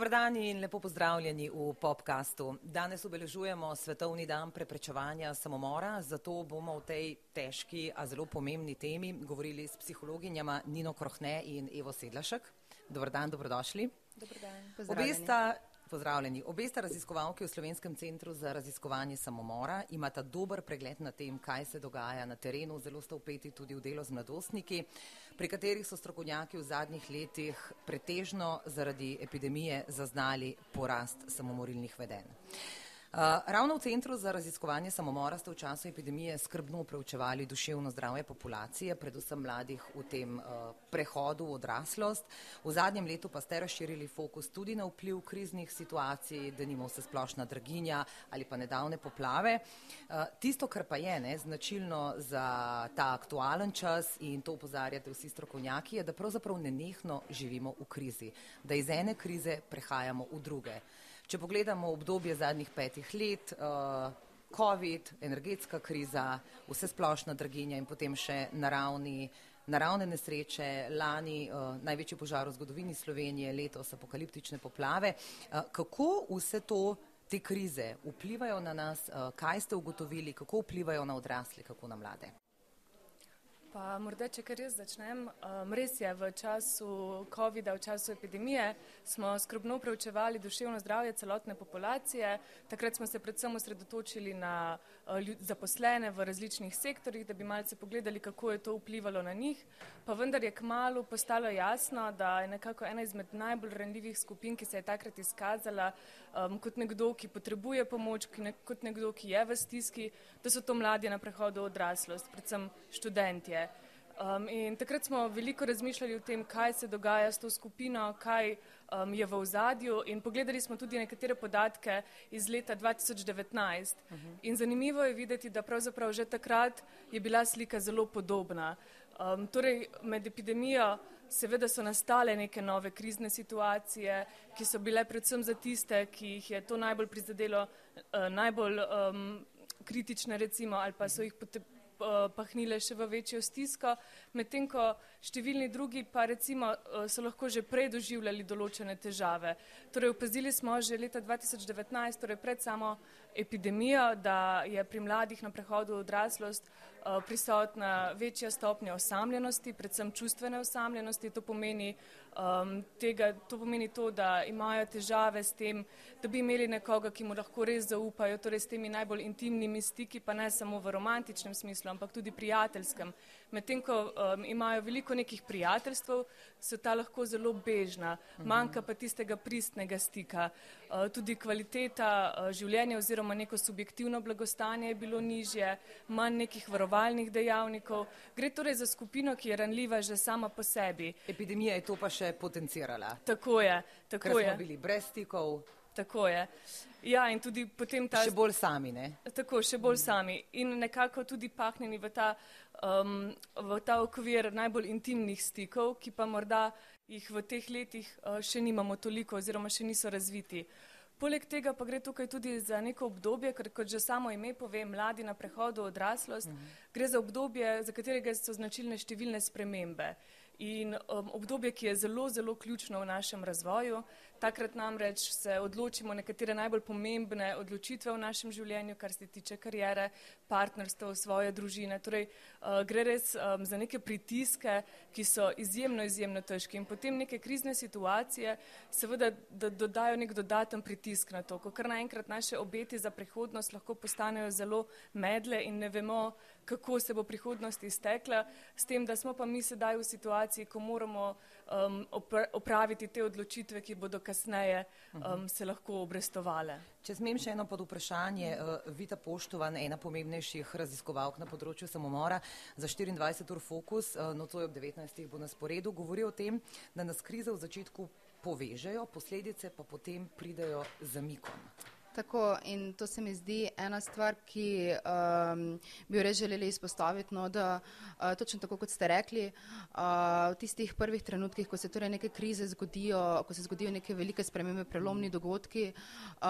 Dobar dan in lepo pozdravljeni v popkastu. Danes obeležujemo Svetovni dan preprečevanja samomora, zato bomo o tej težki, a zelo pomembni temi govorili s psihologinjama Nino Krohne in Evo Sedlašek. Dobar dan, dobrodošli. Dobar dan. Obe sta Pozdravljeni. Obe sta raziskovalki v Slovenskem centru za raziskovanje samomora, imata dober pregled na tem, kaj se dogaja na terenu, zelo sta upeti tudi v delo z mladostniki, pri katerih so strokovnjaki v zadnjih letih pretežno zaradi epidemije zaznali porast samomorilnih vedenj. Ravno v Centru za raziskovanje samomora ste v času epidemije skrbno preučevali duševno zdravje populacije, predvsem mladih v tem prehodu v odraslost. V zadnjem letu pa ste razširili fokus tudi na vpliv kriznih situacij, da nima vse splošna draginja ali pa nedavne poplave. Tisto, kar pa je ne, značilno za ta aktualen čas in to upozarjate vsi strokovnjaki, je, da pravzaprav nenehno živimo v krizi, da iz ene krize prehajamo v druge. Če pogledamo obdobje zadnjih petih let, uh, COVID, energetska kriza, vse splošna draginja in potem še naravni, naravne nesreče, lani uh, največji požar v zgodovini Slovenije, letos apokaliptične poplave. Uh, kako vse to, te krize vplivajo na nas, kaj ste ugotovili, kako vplivajo na odrasle, kako na mlade? Pa morda, če kar jaz začnem, um, res je, v času COVID-a, v času epidemije smo skrbno preučevali duševno zdravje celotne populacije. Takrat smo se predvsem osredotočili na zaposlene v različnih sektorjih, da bi malce pogledali, kako je to vplivalo na njih. Pa vendar je kmalo postalo jasno, da je nekako ena izmed najbolj ranljivih skupin, ki se je takrat izkazala um, kot nekdo, ki potrebuje pomoč, ne, kot nekdo, ki je v stiski, da so to mladi na prehodu v odraslost, predvsem študentje. Um, in takrat smo veliko razmišljali o tem, kaj se dogaja s to skupino, kaj um, je v ozadju in pogledali smo tudi nekatere podatke iz leta 2019. Uh -huh. In zanimivo je videti, da pravzaprav že takrat je bila slika zelo podobna. Um, torej, med epidemijo seveda so nastale neke nove krizne situacije, ki so bile predvsem za tiste, ki jih je to najbolj prizadelo, uh, najbolj um, kritične recimo ali pa so jih potrebovali pahnile še v večjo stisko, medtem ko številni drugi pa recimo eh, so lahko že prej doživljali določene težave. Torej, opazili smo že leta 2019, torej pred samo epidemijo, da je pri mladih na prehodu v odraslost uh, prisotna večja stopnja osamljenosti, predvsem čustvene osamljenosti. To pomeni, um, tega, to pomeni to, da imajo težave s tem, da bi imeli nekoga, ki mu lahko res zaupajo, torej s temi najbolj intimnimi stiki, pa ne samo v romantičnem smislu, ampak tudi prijateljskem. Medtem ko um, imajo veliko nekih prijateljstv, so ta lahko zelo bežna, manjka pa tistega pristnega stika. Uh, tudi kvaliteta uh, življenja oziroma neko subjektivno blagostanje je bilo nižje, manj nekih varovalnih dejavnikov. Gre torej za skupino, ki je ranljiva že sama po sebi. Epidemija je to pa še potencirala. Tako je. Tako Ker smo bili brez stikov. Tako je. Ja, in tudi potem ta. Še bolj sami, ne? Tako, še bolj sami. In nekako tudi pahnjeni v ta, um, v ta okvir najbolj intimnih stikov, ki pa morda jih v teh letih uh, še nimamo toliko oziroma še niso razviti. Poleg tega pa gre tukaj tudi za neko obdobje, ker kot že samo ime pove, mladi na prehodu v odraslost, mhm. -huh. gre za obdobje, za katerega so značilne številne spremembe in um, obdobje, ki je zelo, zelo ključno v našem razvoju. Takrat namreč se odločimo nekatere najbolj pomembne odločitve v našem življenju, kar se tiče karijere, partnerstva, svoje družine. Torej, uh, gre res um, za neke pritiske, ki so izjemno, izjemno težki in potem neke krizne situacije seveda da dodajo nek dodaten pritisk na to, ko kar naenkrat naše obeti za prihodnost lahko postanejo zelo medle in ne vemo, kako se bo prihodnost iztekla, s tem, da smo pa mi sedaj v situaciji, ko moramo um, opraviti te odločitve, ki bodo kasneje um, se lahko obrestovale. Če smem še eno pod vprašanje, uh, Vita Poštovan, ena pomembnejših raziskovalk na področju samomora za 24 ur fokus, uh, nocoj ob 19. bo na sporedu, govori o tem, da nas krize v začetku povežejo, posledice pa potem pridejo zamikom. Tako in to se mi zdi ena stvar, ki um, bi jo res želeli izpostaviti, no, da uh, točno tako, kot ste rekli, uh, v tistih prvih trenutkih, ko se torej neke krize zgodijo, ko se zgodijo neke velike spremembe, prelomni dogodki, uh,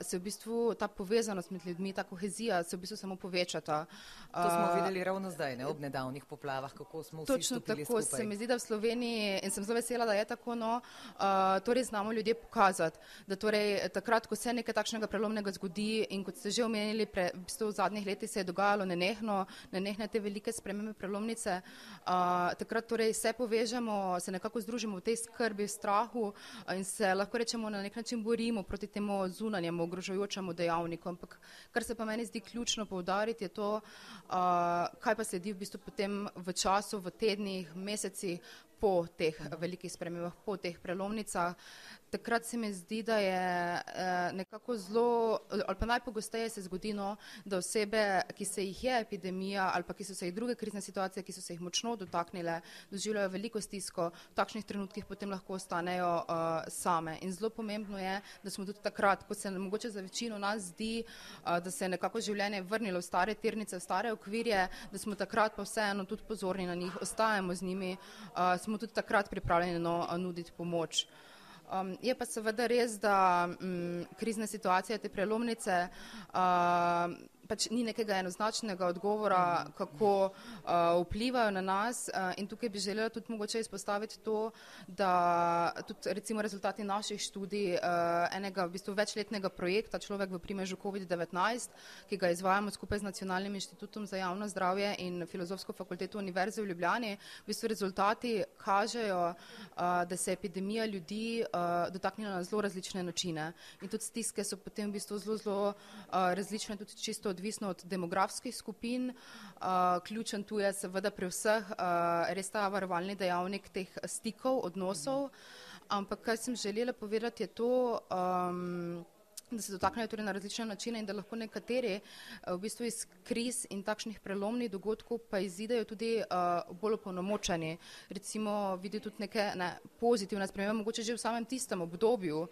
se v bistvu ta povezanost med ljudmi, ta kohezija se v bistvu samo povečata. Uh, to smo videli ravno zdaj, ne, ob nedavnih poplavah, kako smo vsi točno tako skupaj. se mi zdi, da v Sloveniji, in sem zelo vesela, da je tako, no, uh, torej znamo ljudje pokazati, da torej takrat, ko se nekaj takšnega kakšnega prelomnega zgodi in kot ste že omenili, pre, v, bistvu v zadnjih letih se je dogajalo nenehno, nenehne te velike spremembe prelomnice. Uh, takrat torej se povežemo, se nekako združimo v tej skrbi, strahu in se lahko rečemo na nek način borimo proti temu zunanjemu ogrožajočemu dejavniku. Ampak kar se pa meni zdi ključno povdariti je to, uh, kaj pa sledi v bistvu potem v času, v tednih, mesecih po teh velikih spremembah, po teh prelomnicah takrat se mi zdi, da je eh, nekako zelo, ali pa najpogosteje se zgodi, no, da osebe, ki se jih je epidemija ali pa ki so se jih druge krizne situacije, ki so se jih močno dotaknile, doživljajo veliko stisko, v takšnih trenutkih potem lahko ostanejo uh, same. In zelo pomembno je, da smo tudi takrat, ko se mogoče za večino nas zdi, uh, da se je nekako življenje vrnilo v stare tirnice, v stare okvirje, da smo takrat pa vseeno tudi pozorni na njih, ostajamo z njimi, uh, smo tudi takrat pripravljeni no, nuditi pomoč. Um, je pa seveda res, da um, krizne situacije, te prelomnice, uh, pač ni nekega enoznačnega odgovora, kako uh, vplivajo na nas uh, in tukaj bi želela tudi mogoče izpostaviti to, da tudi recimo rezultati naših študij uh, enega v bistvu večletnega projekta Človek v primežu COVID-19, ki ga izvajamo skupaj z Nacionalnim inštitutom za javno zdravje in Filozofsko fakulteto Univerze v Ljubljani, v bistvu rezultati kažejo, uh, da se je epidemija ljudi uh, dotaknila na zelo različne načine. In tudi stiske so potem v bistvu zelo, zelo uh, različne, tudi čisto odvisno od demografskih skupin. Uh, ključen tu je seveda pri vseh uh, res ta varovalni dejavnik teh stikov, odnosov. Ampak kaj sem želela povedati je to, um, da se dotaknejo tudi na različne načine in da lahko nekateri v bistvu iz kriz in takšnih prelomnih dogodkov pa izidejo tudi uh, bolj opolnomočeni. Recimo vidi tudi neke ne, pozitivne spremembe, mogoče že v samem tistem obdobju uh,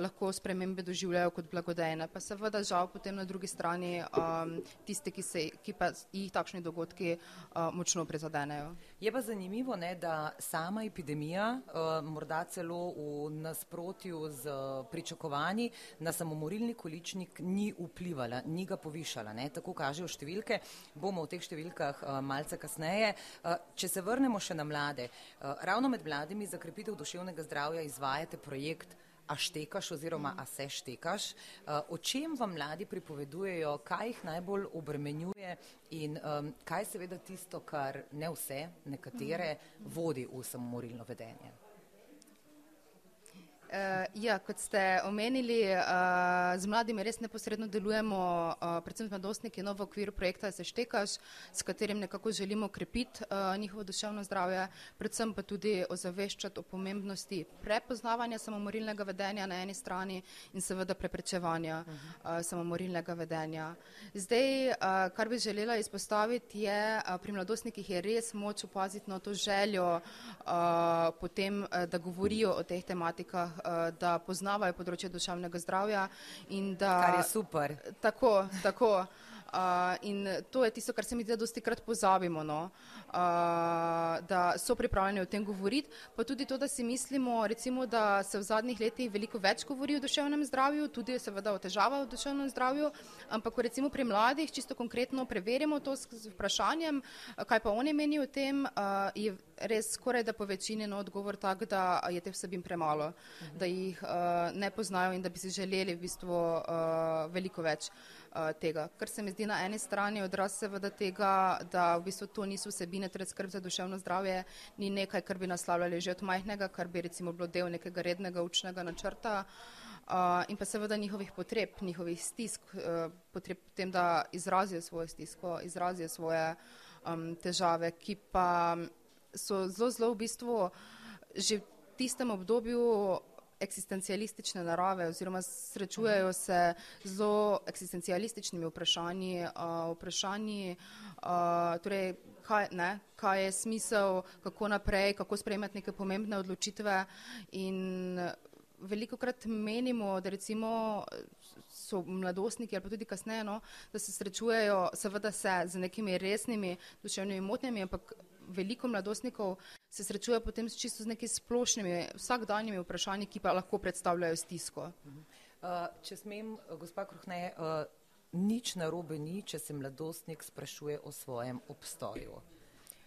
lahko spremembe doživljajo kot blagodejne. Pa seveda žal potem na drugi strani um, tiste, ki, se, ki pa jih takšni dogodki uh, močno prizadenejo. Je pa zanimivo, ne, da sama epidemija, uh, morda celo v nasprotju z pričakovanji, na samomorilni količnik ni vplivala, ni ga povišala. Ne tako kažejo številke, bomo v teh številkah uh, malce kasneje. Uh, če se vrnemo še na mlade, uh, ravno med mladimi za krepitev duševnega zdravja izvajate projekt A štekaš oziroma a se štekaš. Uh, o čem vam mladi pripovedujejo, kaj jih najbolj obremenjuje in um, kaj seveda tisto, kar ne vse, nekatere vodi v samomorilno vedenje? Uh, ja, kot ste omenili, uh, z mladimi res neposredno delujemo, uh, predvsem z mladostniki, no, v okviru projekta Se štekaš, s katerim nekako želimo krepiti uh, njihovo duševno zdravje, predvsem pa tudi ozaveščati o pomembnosti prepoznavanja samomorilnega vedenja na eni strani in seveda preprečevanja uh, samomorilnega vedenja. Zdaj, uh, kar bi želela izpostaviti, je uh, pri mladostnikih je res moč opaziti na to željo uh, potem, uh, da govorijo o teh tematikah uh, da poznavajo področje duševnega zdravja. Da, kar je super. Tako, tako. Uh, in to je tisto, kar se mi zdi, da dosti krat pozabimo, no? uh, da so pripravljeni o tem govoriti, pa tudi to, da si mislimo, recimo, da se v zadnjih letih veliko več govori o duševnem zdravju, tudi seveda o težavah v duševnem zdravju, ampak ko recimo pri mladih čisto konkretno preverimo to s vprašanjem, kaj pa oni menijo o tem, uh, je res skoraj da po večini no odgovor tak, da je teh vsebin premalo, da jih uh, ne poznajo in da bi si želeli v bistvu uh, veliko več uh, tega. Kar se mi zdi na eni strani odraz seveda tega, da v bistvu to niso vsebine, torej skrb za duševno zdravje ni nekaj, kar bi naslavljali že od majhnega, kar bi recimo bilo del nekega rednega učnega načrta. Uh, in pa seveda njihovih potreb, njihovih stisk, uh, potreb tem, da izrazijo svojo stisko, izrazijo svoje um, težave, ki pa so zelo, zelo v bistvu že v tistem obdobju eksistencialistične narave oziroma srečujejo se z zelo eksistencialističnimi vprašanji, uh, vprašanji uh, torej, kaj, ne, kaj je smisel, kako naprej, kako sprejemati neke pomembne odločitve. In veliko krat menimo, da recimo so mladostniki ali pa tudi kasneje, no, da se srečujejo seveda se z nekimi resnimi duševnimi motnjami, ampak veliko mladostnikov se srečuje potem s čisto z nekimi splošnimi vsakdanjimi vprašanji, ki pa lahko predstavljajo stisko. Uh, če smem, gospa Kruhne, uh, nič narobe ni, če se mladostnik sprašuje o svojem obstoju.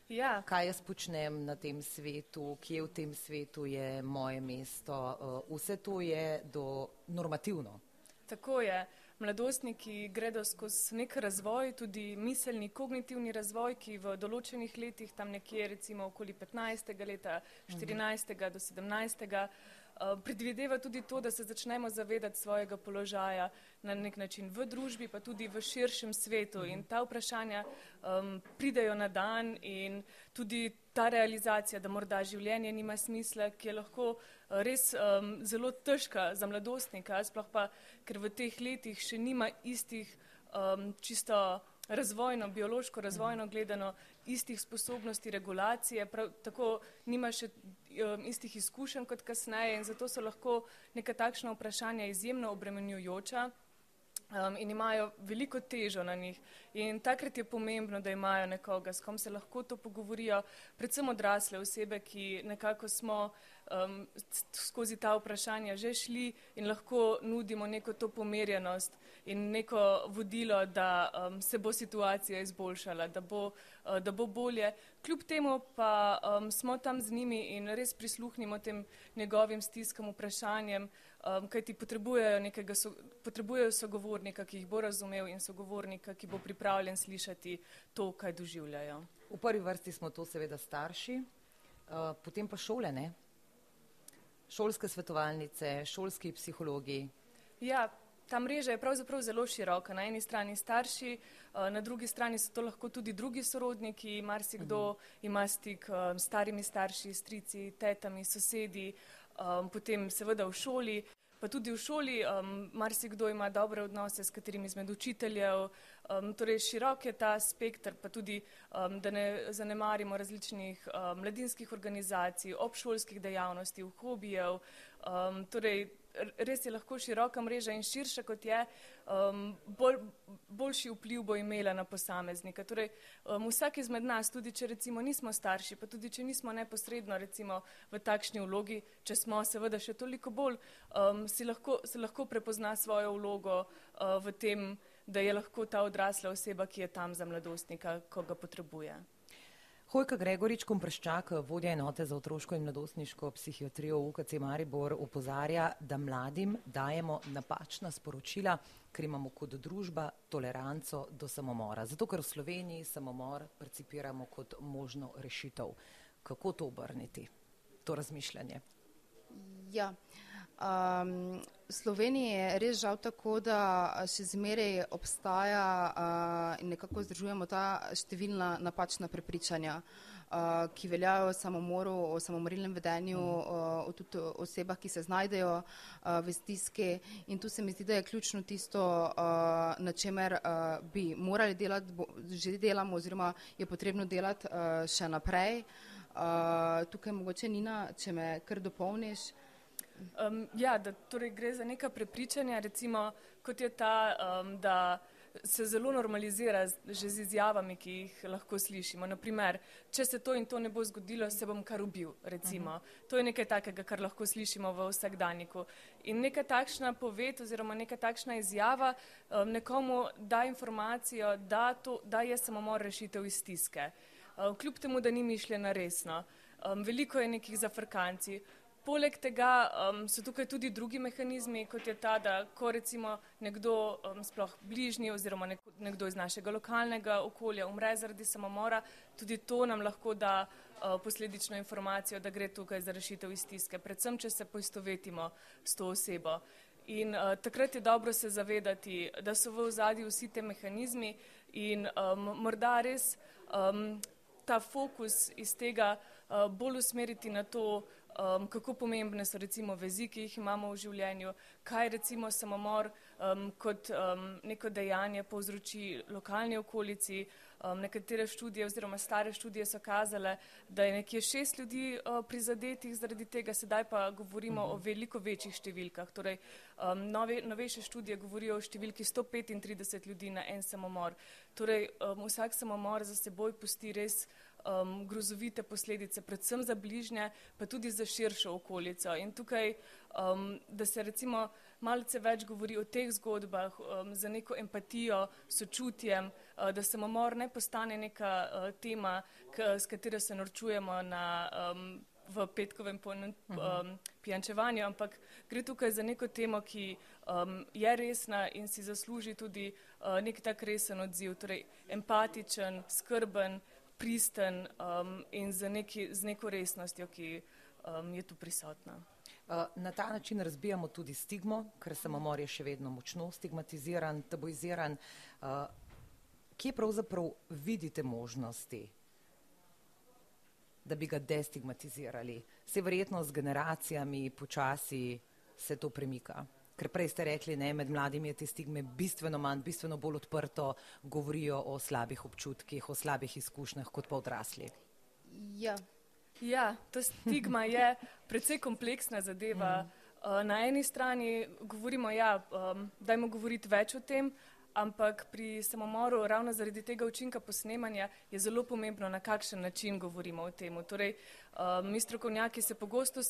Ja. Kaj jaz počnem na tem svetu, kje v tem svetu je moje mesto, uh, vse to je do normativno. Tako je. Mladostniki gredo skozi nek razvoj, tudi miselni, kognitivni razvoj, ki v določenih letih, tam nekje recimo okoli 15. leta, 14. do 17. Eh, predvideva tudi to, da se začnemo zavedati svojega položaja na nek način v družbi, pa tudi v širšem svetu. In ta vprašanja um, pridejo na dan in tudi ta realizacija, da morda življenje nima smisla, ki je lahko eh, res um, zelo težka za mladostnika, sploh pa, ker v teh letih še nima istih um, čisto razvojno, biološko razvojno gledano istih sposobnosti regulacije, prav tako nima še um, istih izkušenj kot kasneje in zato so lahko neka takšna vprašanja izjemno obremenjujoča. Um, in imajo veliko težo na njih. In takrat je pomembno, da imajo nekoga, s kom se lahko to pogovorijo, predvsem odrasle osebe, ki nekako smo um, skozi ta vprašanja že šli in lahko nudimo neko to pomerjenost in neko vodilo, da um, se bo situacija izboljšala, da bo, uh, da bo bolje. Kljub temu pa um, smo tam z njimi in res prisluhnimo tem njegovim stiskam, vprašanjem, um, kajti potrebujejo, nekega, so, potrebujejo sogovornika, ki jih bo razumel in sogovornika, ki bo pripravljen slišati to, kaj doživljajo. V prvi vrsti smo to seveda starši, uh, potem pa šole, ne? Šolske svetovalnice, šolski psihologi. Ja, Ta mreža je pravzaprav zelo široka. Na eni strani starši, eh, na drugi strani so to lahko tudi drugi sorodniki, marsikdo ima stik eh, s starimi starši, strici, tetami, sosedi, eh, potem seveda v šoli. Pa tudi v šoli um, marsikdo ima dobre odnose s katerimi izmed učiteljev, um, torej širok je ta spektr, pa tudi, um, da ne zanemarimo različnih um, mladinskih organizacij, obšolskih dejavnosti, hobijev, um, torej res je lahko široka mreža in širša kot je, um, bolj, boljši vpliv bo imela na posameznika. Torej, um, vsak izmed nas, tudi če recimo nismo starši, pa tudi če nismo neposredno recimo v takšni vlogi, če smo seveda še toliko bolj, um, si lahko, se lahko prepozna svojo vlogo uh, v tem, da je lahko ta odrasla oseba, ki je tam za mladostnika, ko ga potrebuje. Hojka Gregorič, komprščak, vodja enote za otroško in mladostniško psihiatrijo v UKC Maribor, upozarja, da mladim dajemo napačna sporočila, ker imamo kot družba toleranco do samomora. Zato, ker v Sloveniji samomor percipiramo kot možno rešitev. Kako to obrniti, to razmišljanje? Ja. Um, v Sloveniji je res žal tako, da še zmeraj obstaja uh, in nekako združujemo ta številna napačna prepričanja, uh, ki veljajo o samomoru, o samomorilnem vedenju, uh, o tudi osebah, ki se znajdejo uh, v stiski. In tu se mi zdi, da je ključno tisto, uh, na čemer uh, bi morali delati, bo, že delamo oziroma je potrebno delati uh, še naprej. Uh, tukaj mogoče Nina, če me kar dopolniš. Um, ja, da torej gre za neka prepričanja, recimo kot je ta, um, da se zelo normalizira že z izjavami, ki jih lahko slišimo. Naprimer, če se to in to ne bo zgodilo, se bom kar ubil. Recimo. Uh -huh. To je nekaj takega, kar lahko slišimo v vsakdanjiku. In neka takšna poved oziroma neka takšna izjava um, nekomu da informacijo, da, to, da je samomor rešitev iz stiske. Um, kljub temu, da ni mišljena resno. Um, veliko je nekih zafrkancij. Poleg tega um, so tukaj tudi drugi mehanizmi, kot je ta, da ko recimo nekdo, um, sploh bližnji oziroma nekdo iz našega lokalnega okolja umre zaradi samomora, tudi to nam lahko da uh, posledično informacijo, da gre tukaj za rešitev iz stiske, predvsem, če se poistovetimo s to osebo. In uh, takrat je dobro se zavedati, da so v ozadju vsi te mehanizmi in um, morda res um, ta fokus iz tega uh, bolj usmeriti na to, um, kako pomembne so recimo vezi, ki jih imamo v življenju, kaj recimo samomor um, kot um, neko dejanje povzroči lokalni okolici, Um, nekatere študije oziroma stare študije so kazale, da je nekje šest ljudi uh, prizadetih zaradi tega, sedaj pa govorimo uh -huh. o veliko večjih številkah. Torej, um, nove, novejše študije govorijo o številki 135 ljudi na en samomor. Torej, um, vsak samomor za seboj pusti res um, grozovite posledice, predvsem za bližnje, pa tudi za širšo okolico. In tukaj, um, da se recimo malce več govori o teh zgodbah, um, za neko empatijo, sočutjem, uh, da samomor ne postane neka uh, tema, k, s katero se norčujemo na. Um, v petkovem um, pijančevanju, ampak gre tukaj za neko temo, ki um, je resna in si zasluži tudi uh, nek tak resen odziv, torej empatičen, skrben, pristen um, in z, neki, z neko resnostjo, ki um, je tu prisotna. Uh, na ta način razbijamo tudi stigmo, ker samomor je še vedno močno stigmatiziran, tabuiziran. Uh, kje pravzaprav vidite možnosti, da bi ga destigmatizirali? Se verjetno z generacijami počasi se to premika. Ker prej ste rekli, ne, med mladimi je te stigme bistveno manj, bistveno bolj odprto govorijo o slabih občutkih, o slabih izkušnjah kot pa odrasli. Ja, ja ta stigma je precej kompleksna zadeva. Mm. Uh, na eni strani govorimo, ja, um, dajmo govoriti več o tem, ampak pri samomoru, ravno zaradi tega učinka posnemanja, je zelo pomembno, na kakšen način govorimo o tem. Torej, mi strokovnjaki se pogosto uh,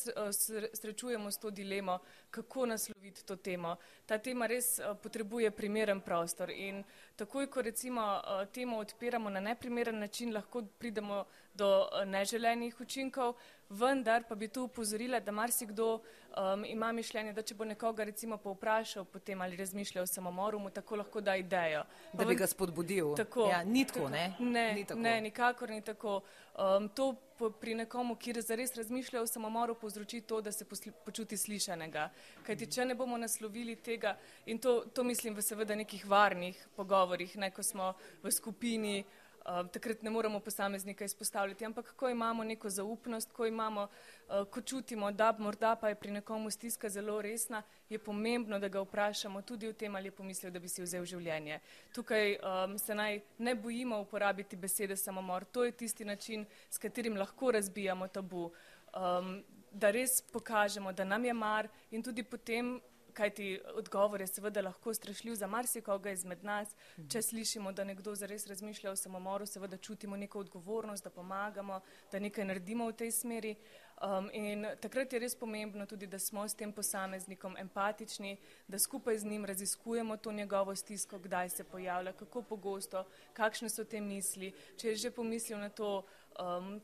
srečujemo s to dilemo, kako nasloviti to temo. Ta tema res uh, potrebuje primeren prostor in takoj, ko recimo uh, temo odpiramo na neprimeren način, lahko pridemo do neželenih učinkov, vendar pa bi tu upozorila, da marsikdo um, ima mišljenje, da če bo nekoga recimo povprašal potem ali razmišlja o samomoru, mu tako lahko da idejo. Da bi ga spodbudil. Tako. Ja, ni tako, ne? Ne, ni tako. ne, nikakor ni tako. Um, to pri nekomu, ki zares razmišlja o samomoru, povzroči to, da se posli, počuti slišanega. Kajti, če ne bomo naslovili tega, in to, to mislim v seveda nekih varnih pogovorih, ne ko smo v skupini, takrat ne moramo posameznika izpostavljati, ampak ko imamo neko zaupnost, ko, imamo, uh, ko čutimo, da morda pa je pri nekomu stiska zelo resna, je pomembno, da ga vprašamo tudi o tem, ali je pomislil, da bi si vzel življenje. Tukaj um, se naj ne bojimo uporabiti besede samomor. To je tisti način, s katerim lahko razbijamo tabu. Um, da res pokažemo, da nam je mar in tudi potem kajti odgovor je seveda lahko strašljiv za marsikoga izmed nas. Če slišimo, da nekdo zares razmišlja o samomoru, seveda čutimo neko odgovornost, da pomagamo, da nekaj naredimo v tej smeri. Um, in takrat je res pomembno tudi, da smo s tem posameznikom empatični, da skupaj z njim raziskujemo to njegovo stisko, kdaj se pojavlja, kako pogosto, kakšne so te misli, če je že pomislil na to, um,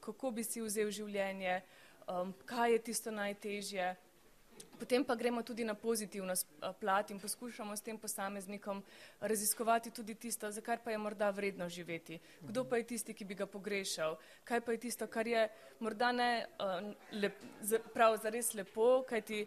kako bi si vzel življenje, um, kaj je tisto najtežje. Potem pa gremo tudi na pozitivno plat in poskušamo s tem posameznikom raziskovati tudi tisto, za kar pa je morda vredno živeti. Kdo pa je tisti, ki bi ga pogrešal? Kaj pa je tisto, kar je morda ne lep, prav zares lepo, kajti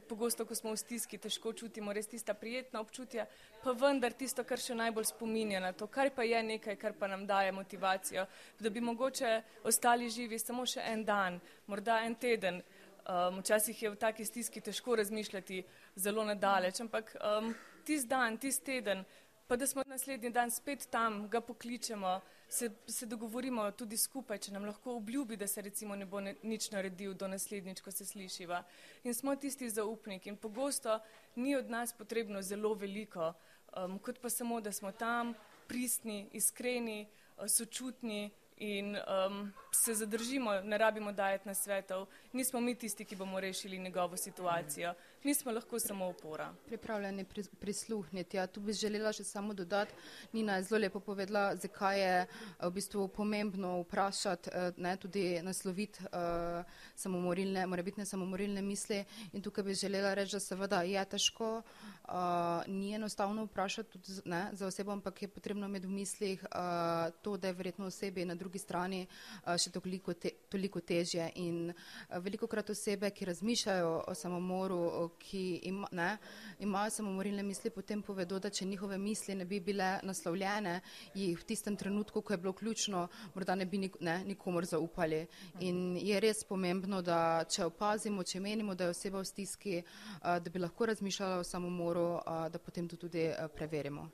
pogosto, ko smo v stiski, težko čutimo res tista prijetna občutja, pa vendar tisto, kar še najbolj spominja na to, kar pa je nekaj, kar pa nam daje motivacijo, da bi mogoče ostali živi samo še en dan, morda en teden. Um, včasih je v taki stiski težko razmišljati zelo nadaleč, ampak um, tisti dan, tisti teden, pa da smo naslednji dan spet tam, ga pokličemo, se, se dogovorimo tudi skupaj, če nam lahko obljubi, da se recimo ne bo ne, nič naredil do naslednjič, ko se slišiva. In smo tisti zaupniki in pogosto ni od nas potrebno zelo veliko, um, kot pa samo, da smo tam pristni, iskreni, sočutni in um, se zadržimo, ne rabimo dajati na svetov. Nismo mi tisti, ki bomo rešili njegovo situacijo. Mi smo lahko samo opora. Pripravljeni prisluhniti. Ja, tu bi želela še samo dodati. Nina je zelo lepo povedala, zakaj je v bistvu pomembno vprašati, eh, ne, tudi nasloviti uh, samomorilne, morebitne samomorilne misli. In tukaj bi želela reči, da seveda je težko, uh, ni enostavno vprašati tudi ne, za osebo, ampak je potrebno imeti v mislih uh, to, da je verjetno osebi na drugi strani uh, še toliko, te, toliko težje. In uh, veliko krat osebe, ki razmišljajo o samomoru, ki ima, ne, imajo samomorilne misli, potem povedo, da če njihove misli ne bi bile naslovljene, jih v tistem trenutku, ko je bilo ključno, morda ne bi nik, ne, nikomor zaupali. In je res pomembno, da če opazimo, če menimo, da je oseba v stiski, da bi lahko razmišljala o samomoru, da potem to tudi preverimo.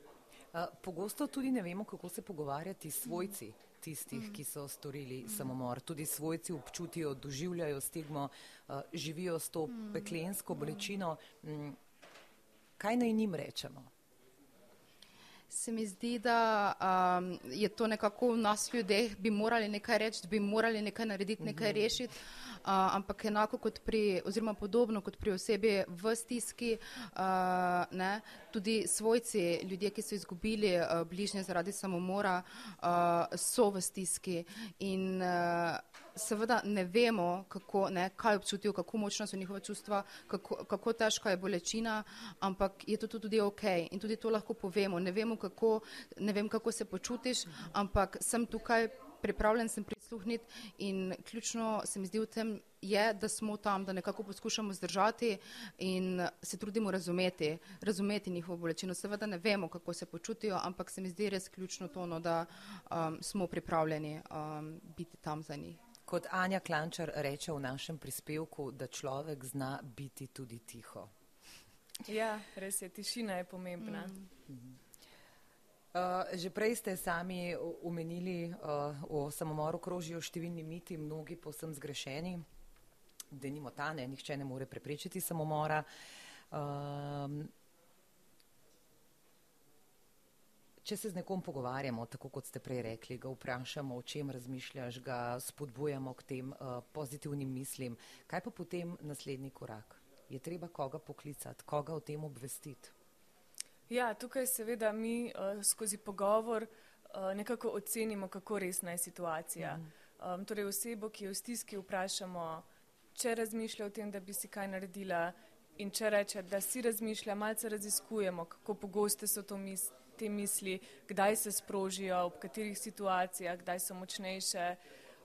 Pogosto tudi ne vemo, kako se pogovarjati s svojci tistih, ki so storili samomor. Tudi svojci občutijo, doživljajo stigmo, uh, živijo s to peklensko bolečino. Um, kaj naj njim rečemo? Se mi zdi, da um, je to nekako v nas ljudeh, bi morali nekaj reči, bi morali nekaj narediti, nekaj mhm. rešiti ampak enako kot pri, oziroma podobno kot pri osebi v stiski, uh, ne, tudi svojci, ljudje, ki so izgubili uh, bližnje zaradi samomora, uh, so v stiski in uh, seveda ne vemo, kako, ne, kaj občutijo, kako močna so njihova čustva, kako, kako težka je bolečina, ampak je to tudi ok in tudi to lahko povemo. Ne, vemo, kako, ne vem, kako se počutiš, ampak sem tukaj pripravljen sem prisluhniti in ključno se mi zdi v tem je, da smo tam, da nekako poskušamo zdržati in se trudimo razumeti, razumeti njihovo bolečino. Seveda ne vemo, kako se počutijo, ampak se mi zdi res ključno to, no, da um, smo pripravljeni um, biti tam za njih. Kot Anja Klančar reče v našem prispevku, da človek zna biti tudi tiho. Ja, res je, tišina je pomembna. Mm. Mhm. Uh, že prej ste sami umenili, uh, o samomoru krožijo številni miti, mnogi posem zgrešeni, da nimo ta, ne, nihče ne more preprečiti samomora. Uh, če se z nekom pogovarjamo, tako kot ste prej rekli, ga vprašamo, o čem razmišljaš, ga spodbujamo k tem uh, pozitivnim mislim, kaj pa potem naslednji korak? Je treba koga poklicati, koga o tem obvestiti? Ja, tukaj seveda mi uh, skozi pogovor uh, nekako ocenimo, kako resna je situacija. Mm. Um, torej osebo, ki je v stiski, vprašamo, če razmišlja o tem, da bi si kaj naredila in če reče, da si razmišlja, malce raziskujemo, kako pogoste so to mis te misli, kdaj se sprožijo, v katerih situacijah, kdaj so močnejše.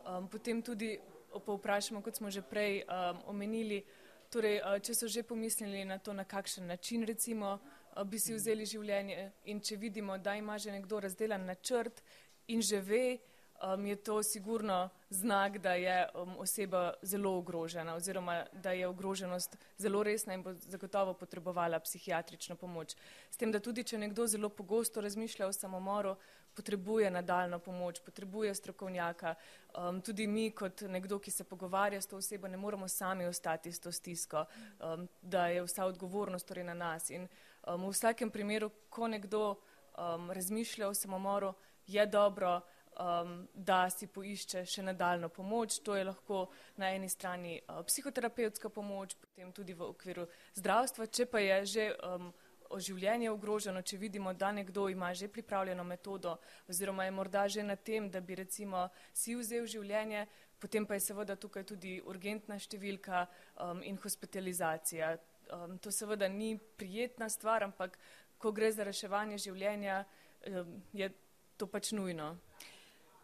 Um, potem tudi povprašamo, kot smo že prej um, omenili, torej, uh, če so že pomislili na to, na kakšen način recimo bi si vzeli življenje. In če vidimo, da ima že nekdo razdelan načrt in že ve, um, je to sigurno znak, da je um, oseba zelo ogrožena oziroma da je ogroženost zelo resna in bo zagotovo potrebovala psihiatrično pomoč. S tem, da tudi če nekdo zelo pogosto razmišlja o samomoru, potrebuje nadaljno pomoč, potrebuje strokovnjaka. Um, tudi mi, kot nekdo, ki se pogovarja s to osebo, ne moramo sami ostati s to stisko, um, da je vsa odgovornost torej na nas. In, Um, v vsakem primeru, ko nekdo um, razmišlja o samomoru, je dobro, um, da si poišče še nadaljno pomoč. To je lahko na eni strani uh, psihoterapevtska pomoč, potem tudi v okviru zdravstva. Če pa je že um, življenje ogroženo, če vidimo, da nekdo ima že pripravljeno metodo oziroma je morda že na tem, da bi recimo si vzel življenje, potem pa je seveda tukaj tudi urgentna številka um, in hospitalizacija um, to seveda ni prijetna stvar, ampak ko gre za reševanje življenja, um, je to pač nujno.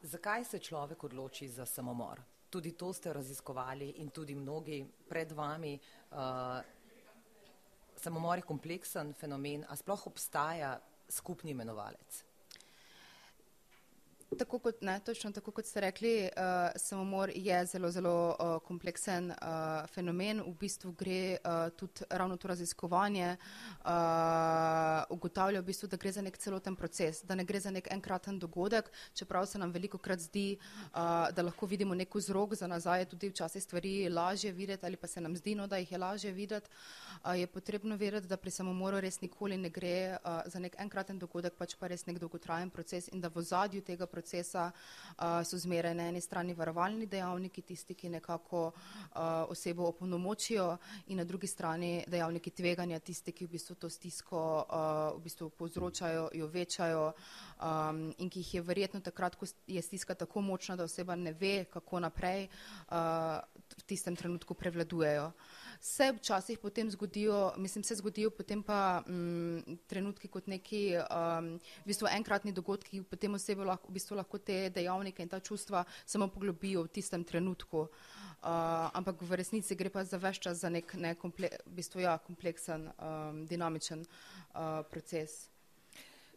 Zakaj se človek odloči za samomor? Tudi to ste raziskovali in tudi mnogi pred vami. Uh, samomor je kompleksen fenomen, a sploh obstaja skupni imenovalec? Tako kot, ne, točno tako kot ste rekli, uh, samomor je zelo, zelo uh, kompleksen uh, fenomen. V bistvu gre uh, tudi ravno to raziskovanje, uh, ugotavlja v bistvu, da gre za nek celoten proces, da ne gre za nek enkraten dogodek, čeprav se nam veliko krat zdi, uh, da lahko vidimo nek vzrok za nazaj, tudi včasih stvari lažje videti ali pa se nam zdi, no, da jih je lažje videti. Uh, je potrebno vedeti, da pri samomoru res nikoli ne gre uh, za nek enkraten dogodek, pač pa res nek dolgotrajen proces in da v zadju tega procesa procesa uh, so zmeraj na eni strani varovalni dejavniki, tisti, ki nekako uh, osebo opolnomočijo in na drugi strani dejavniki tveganja, tisti, ki v bistvu to stisko uh, v bistvu povzročajo, jo večajo um, in ki jih je verjetno takrat, ko je stiska tako močna, da oseba ne ve, kako naprej, uh, v tistem trenutku prevladujejo. Uh, se včasih potem zgodijo, mislim, se zgodijo potem pa m, mm, trenutki kot neki um, v bistvu enkratni dogodki, potem osebe lahko, v bistvu lahko te dejavnike in ta čustva samo poglobijo v tistem trenutku. Uh, ampak v resnici gre pa za več čas za nek, nek komple, v bistvu, ja, kompleksen, um, dinamičen uh, proces.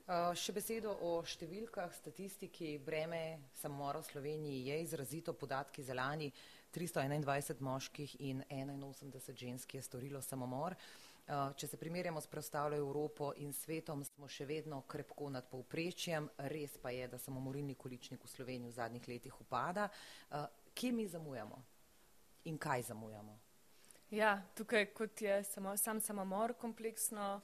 Uh, še besedo o številkah, statistiki, breme samomora v Sloveniji je izrazito podatki za lani. 321 moških in 81 žensk je storilo samomor. Če se primerjamo s preostalo Evropo in svetom, smo še vedno krepko nad povprečjem. Res pa je, da samomorilni količnik v Sloveniji v zadnjih letih upada. Kje mi zamujamo in kaj zamujamo? Ja, tukaj, kot je samo, sam samomor kompleksno,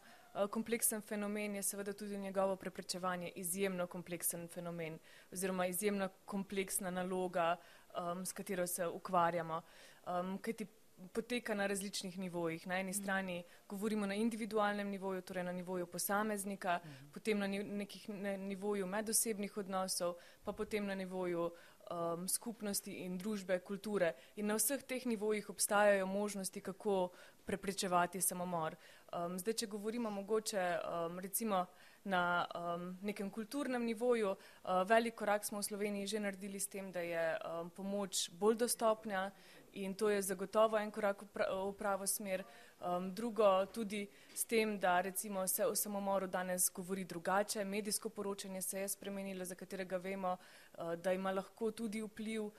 kompleksen fenomen, je seveda tudi njegovo preprečevanje izjemno kompleksen fenomen oziroma izjemno kompleksna naloga, um, s katero se ukvarjamo. Um, kajti poteka na različnih nivojih. Na eni strani govorimo na individualnem nivoju, torej na nivoju posameznika, potem na nekih na nivoju medosebnih odnosov, pa potem na nivoju um, skupnosti in družbe, kulture. In na vseh teh nivojih obstajajo možnosti, kako preprečevati samomor. Um, zdaj, če govorimo mogoče um, recimo na um, nekem kulturnem nivoju, uh, velik korak smo v Sloveniji že naredili s tem, da je um, pomoč bolj dostopna in to je zagotovo en korak v, pra v pravo smer. Um, drugo tudi s tem, da recimo se o samomoru danes govori drugače, medijsko poročanje se je spremenilo, za katerega vemo, uh, da ima lahko tudi vpliv uh,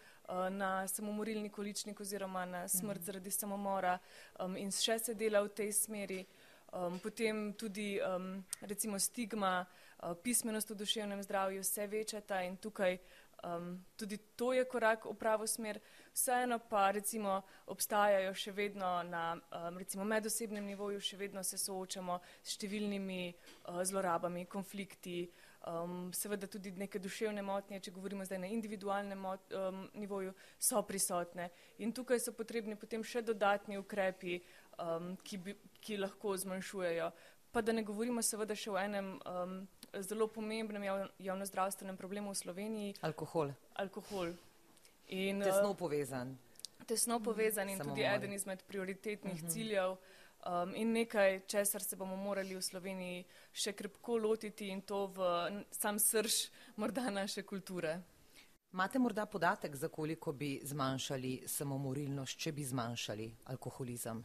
na samomorilni količnik oziroma na smrt zaradi samomora um, in še se dela v tej smeri. Um, potem tudi um, recimo stigma, uh, pismenost v duševnem zdravju vse večata in tukaj um, tudi to je korak v pravo smer. Vseeno pa recimo obstajajo še vedno na um, recimo medosebnem nivoju, še vedno se soočamo s številnimi uh, zlorabami, konflikti, um, seveda tudi neke duševne motnje, če govorimo zdaj na individualnem mot, um, nivoju, so prisotne. In tukaj so potrebni potem še dodatni ukrepi, um, ki, bi, ki lahko zmanjšujejo. Pa da ne govorimo seveda še o enem um, zelo pomembnem javnozdravstvenem problemu v Sloveniji. Alkohol. Alkohol. In, tesno povezan. Tesno povezan in Samo tudi moj. eden izmed prioritetnih uh mhm. -huh. ciljev. Um, in nekaj, česar se bomo morali v Sloveniji še krepko lotiti in to v sam srž morda naše kulture. Imate morda podatek, za koliko bi zmanjšali samomorilnost, če bi zmanjšali alkoholizem?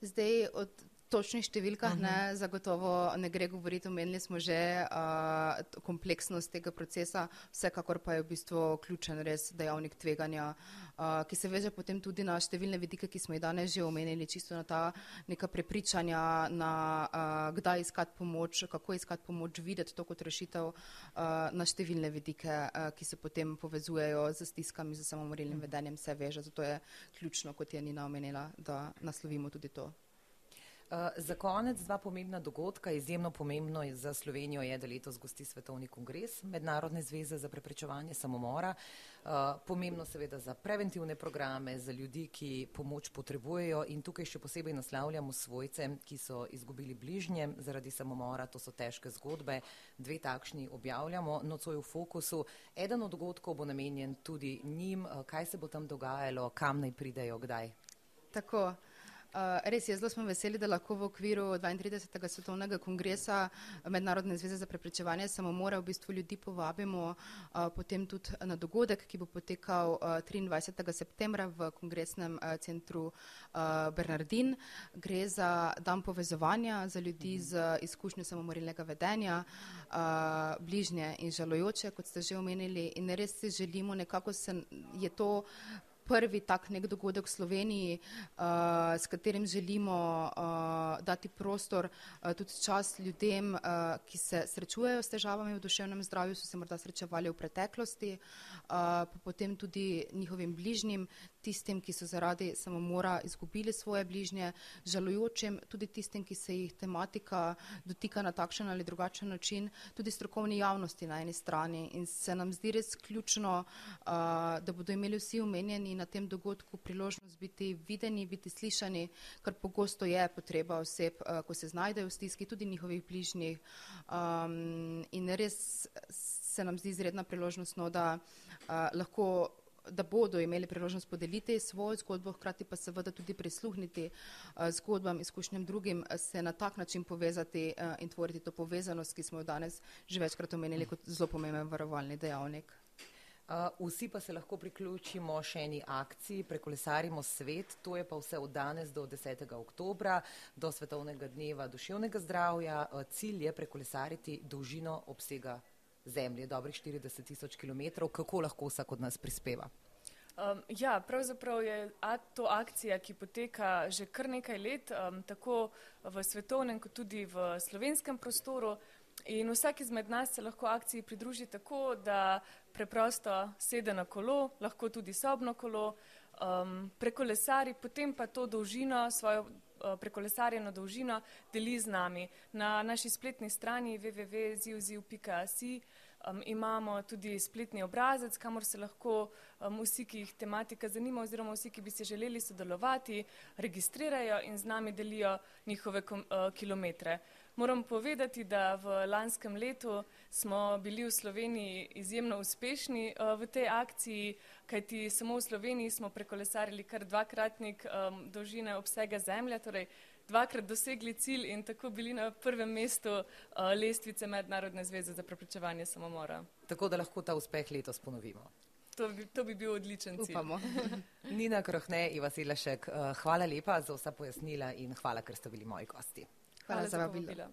Zdaj, od točnih številkah uh -huh. ne, zagotovo ne gre govoriti, omenili smo že uh, kompleksnost tega procesa, vsekakor pa je v bistvu ključen res dejavnik tveganja, uh, ki se veže potem tudi na številne vidike, ki smo jih danes že omenili, čisto na ta neka prepričanja, na uh, kdaj iskati pomoč, kako iskati pomoč, videti to kot rešitev uh, na številne vidike, uh, ki se potem povezujejo z stiskami, z samomorilnim vedenjem, se veže, zato je ključno, kot je Nina omenila, da naslovimo tudi to. Eh, za konec dva pomembna dogodka. Izjemno pomembno za Slovenijo je, da letos gosti Svetovni kongres Mednarodne zveze za preprečevanje samomora. Eh, pomembno seveda za preventivne programe, za ljudi, ki pomoč potrebujejo in tukaj še posebej naslavljamo svojce, ki so izgubili bližnje zaradi samomora. To so težke zgodbe. Dve takšni objavljamo nocoj v fokusu. Eden od dogodkov bo namenjen tudi njim. Eh, kaj se bo tam dogajalo, kam naj pridejo, kdaj? Tako. Uh, res je, zelo smo veseli, da lahko v okviru 32. svetovnega kongresa Mednarodne zveze za preprečevanje samomora v bistvu ljudi povabimo uh, potem tudi na dogodek, ki bo potekal uh, 23. septembra v kongresnem uh, centru uh, Bernardin. Gre za dan povezovanja za ljudi z izkušnjo samomorilnega vedenja, uh, bližnje in žalojoče, kot ste že omenili. In res si želimo, nekako se je to prvi tak nek dogodek v Sloveniji, uh, s katerim želimo uh, dati prostor, uh, tudi čas ljudem, uh, ki se srečujejo s težavami v duševnem zdravju, so se morda srečevali v preteklosti, uh, pa potem tudi njihovim bližnjim, tistim, ki so zaradi samomora izgubili svoje bližnje, žalujočim, tudi tistim, ki se jih tematika dotika na takšen ali drugačen način, tudi strokovni javnosti na eni strani. In se nam zdi res ključno, uh, da bodo imeli vsi omenjeni na tem dogodku priložnost biti videni, biti slišani, kar pogosto je potreba oseb, uh, ko se znajdejo v stiski, tudi njihovih bližnjih. Um, in res se nam zdi izredna priložnost, no, da uh, lahko da bodo imeli priložnost podeliti svojo zgodbo, hkrati pa seveda tudi prisluhniti uh, zgodbam, izkušnjam drugim, se na tak način povezati uh, in tvoriti to povezanost, ki smo jo danes že večkrat omenili kot zelo pomemben varovalni dejavnik. Vsi pa se lahko priključimo še eni akciji, prekolesarimo svet, to je pa vse od danes do 10. oktobra, do svetovnega dneva duševnega zdravja. Cilj je prekolesariti dolžino obsega zemlje, dobrih 40 tisoč km, kako lahko vsak od nas prispeva? Um, ja, pravzaprav je to akcija, ki poteka že kar nekaj let, um, tako v svetovnem, kot tudi v slovenskem prostoru. In vsak izmed nas se lahko akciji pridruži tako, da preprosto sede na kolo, lahko tudi sobno kolo, um, prekolesari, potem pa to dolžino, svojo prekolesarjeno dolžino deli z nami. Na naši spletni strani www.zivziv.si um, imamo tudi spletni obrazec, kamor se lahko um, vsi, ki jih tematika zanima oziroma vsi, ki bi se želeli sodelovati, registrirajo in z nami delijo njihove kom, uh, kilometre. Moram povedati, da v lanskem letu smo bili v Sloveniji izjemno uspešni uh, v tej akciji, kajti samo v Sloveniji smo prekolesarili kar dvakratnik um, dolžine obsega zemlje, torej dvakrat dosegli cilj in tako bili na prvem mestu uh, lestvice Mednarodne zveze za preprečevanje samomora. Tako da lahko ta uspeh letos ponovimo. To bi, to bi bil odličen cilj. Upamo. Nina Krohne, Iva Silešek, uh, hvala lepa za vsa pojasnila in hvala, ker ste bili moji gosti. Hvala, hvala za vabilo.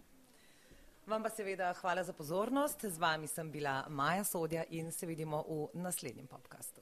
Vam pa seveda hvala za pozornost. Z vami sem bila Maja Sodja in se vidimo v naslednjem podkastu.